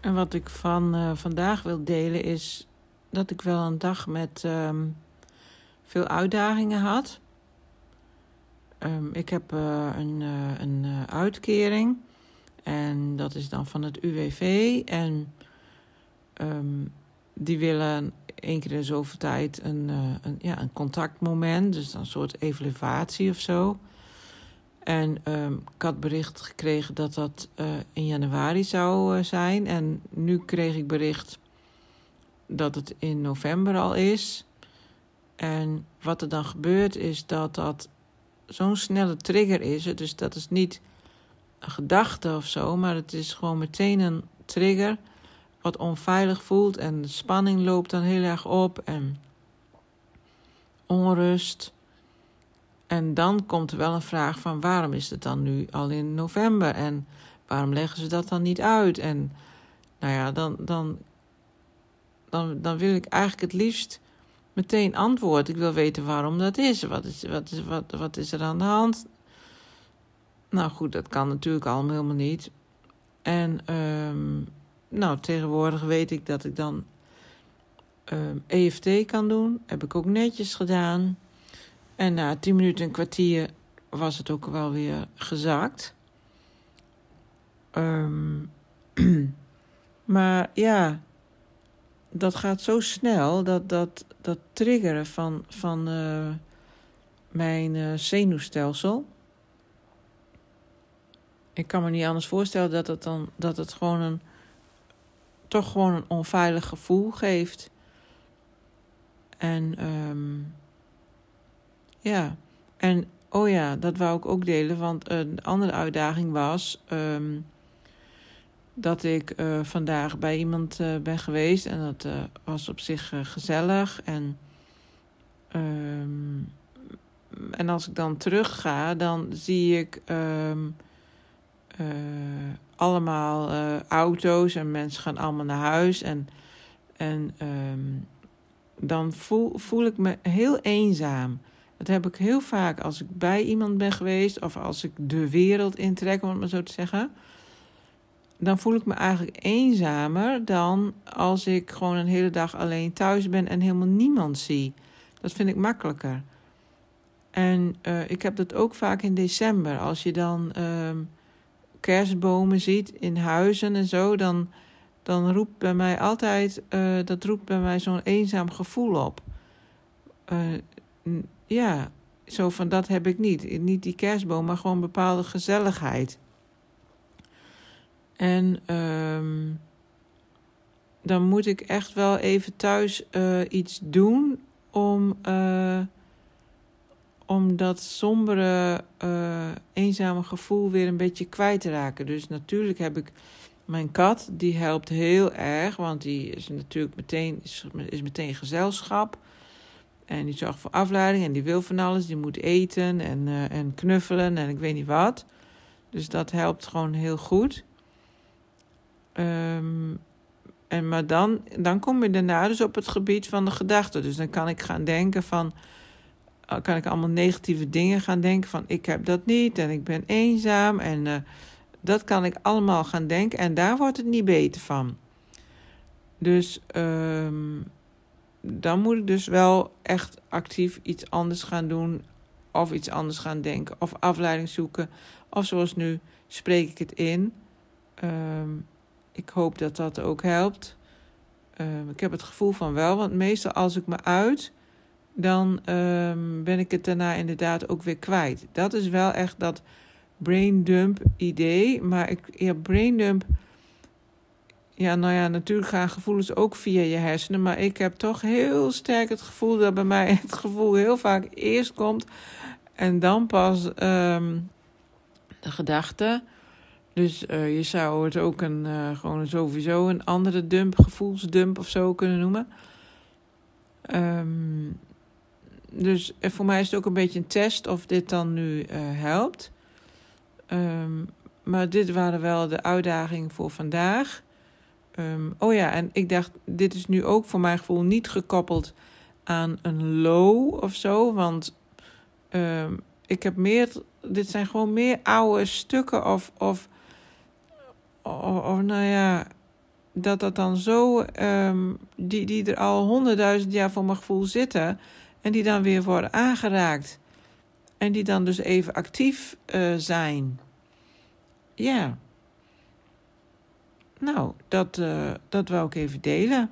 En wat ik van uh, vandaag wil delen is dat ik wel een dag met um, veel uitdagingen had. Um, ik heb uh, een, uh, een uitkering en dat is dan van het UWV. En um, die willen één keer in zoveel tijd een, een, ja, een contactmoment, dus een soort evaluatie of zo. En um, ik had bericht gekregen dat dat uh, in januari zou uh, zijn. En nu kreeg ik bericht dat het in november al is. En wat er dan gebeurt is dat dat zo'n snelle trigger is. Dus dat is niet een gedachte of zo, maar het is gewoon meteen een trigger wat onveilig voelt. En de spanning loopt dan heel erg op en onrust. En dan komt er wel een vraag van waarom is het dan nu al in november en waarom leggen ze dat dan niet uit? En nou ja, dan, dan, dan, dan wil ik eigenlijk het liefst meteen antwoord. Ik wil weten waarom dat is. Wat is, wat is, wat, wat is er aan de hand? Nou goed, dat kan natuurlijk allemaal helemaal niet. En um, nou, tegenwoordig weet ik dat ik dan EFT kan doen. Heb ik ook netjes gedaan. En na tien minuten, een kwartier was het ook wel weer gezakt. Um, maar ja, dat gaat zo snel, dat, dat, dat triggeren van, van uh, mijn uh, zenuwstelsel. Ik kan me niet anders voorstellen dat het dan dat het gewoon een toch gewoon een onveilig gevoel geeft. En um, ja, en oh ja, dat wou ik ook delen, want een andere uitdaging was um, dat ik uh, vandaag bij iemand uh, ben geweest en dat was op zich gezellig. En, um, en als ik dan terug ga, dan zie ik um, allemaal auto's en mensen gaan allemaal naar huis. En, en dan voel, voel ik me heel eenzaam. Dat heb ik heel vaak als ik bij iemand ben geweest of als ik de wereld intrek, om het maar zo te zeggen. Dan voel ik me eigenlijk eenzamer dan als ik gewoon een hele dag alleen thuis ben en helemaal niemand zie. Dat vind ik makkelijker. En uh, ik heb dat ook vaak in december. Als je dan uh, kerstbomen ziet in huizen en zo, dan, dan roept bij mij altijd, uh, dat roept bij mij zo'n eenzaam gevoel op. Ja, zo van dat heb ik niet. Niet die kerstboom, maar gewoon bepaalde gezelligheid. En um, dan moet ik echt wel even thuis uh, iets doen om, uh, om dat sombere, uh, eenzame gevoel weer een beetje kwijt te raken. Dus natuurlijk heb ik mijn kat, die helpt heel erg, want die is natuurlijk meteen, is, is meteen gezelschap. En die zorgt voor afleiding en die wil van alles. Die moet eten en, uh, en knuffelen en ik weet niet wat. Dus dat helpt gewoon heel goed. Um, en maar dan, dan kom je daarna dus op het gebied van de gedachten. Dus dan kan ik gaan denken van... Eh, kan ik allemaal negatieve dingen gaan denken van... ik heb dat niet en ik ben eenzaam. En uh, dat kan ik allemaal gaan denken. En daar wordt het niet beter van. Dus... Um, dan moet ik dus wel echt actief iets anders gaan doen. Of iets anders gaan denken. Of afleiding zoeken. Of zoals nu spreek ik het in. Um, ik hoop dat dat ook helpt. Um, ik heb het gevoel van wel. Want meestal als ik me uit. Dan um, ben ik het daarna inderdaad ook weer kwijt. Dat is wel echt dat brain dump idee. Maar ik, ja, brain dump ja, nou ja, natuurlijk gaan gevoelens ook via je hersenen. Maar ik heb toch heel sterk het gevoel dat bij mij het gevoel heel vaak eerst komt. En dan pas um, de gedachte. Dus uh, je zou het ook een, uh, gewoon sowieso een andere dump, gevoelsdump of zo kunnen noemen. Um, dus voor mij is het ook een beetje een test of dit dan nu uh, helpt. Um, maar dit waren wel de uitdagingen voor vandaag. Um, oh ja, en ik dacht, dit is nu ook voor mijn gevoel niet gekoppeld aan een low of zo. Want um, ik heb meer, dit zijn gewoon meer oude stukken of, of, of, nou ja, dat dat dan zo, um, die, die er al honderdduizend jaar voor mijn gevoel zitten, en die dan weer worden aangeraakt. En die dan dus even actief uh, zijn. Ja. Nou, dat, uh, dat wou ik even delen.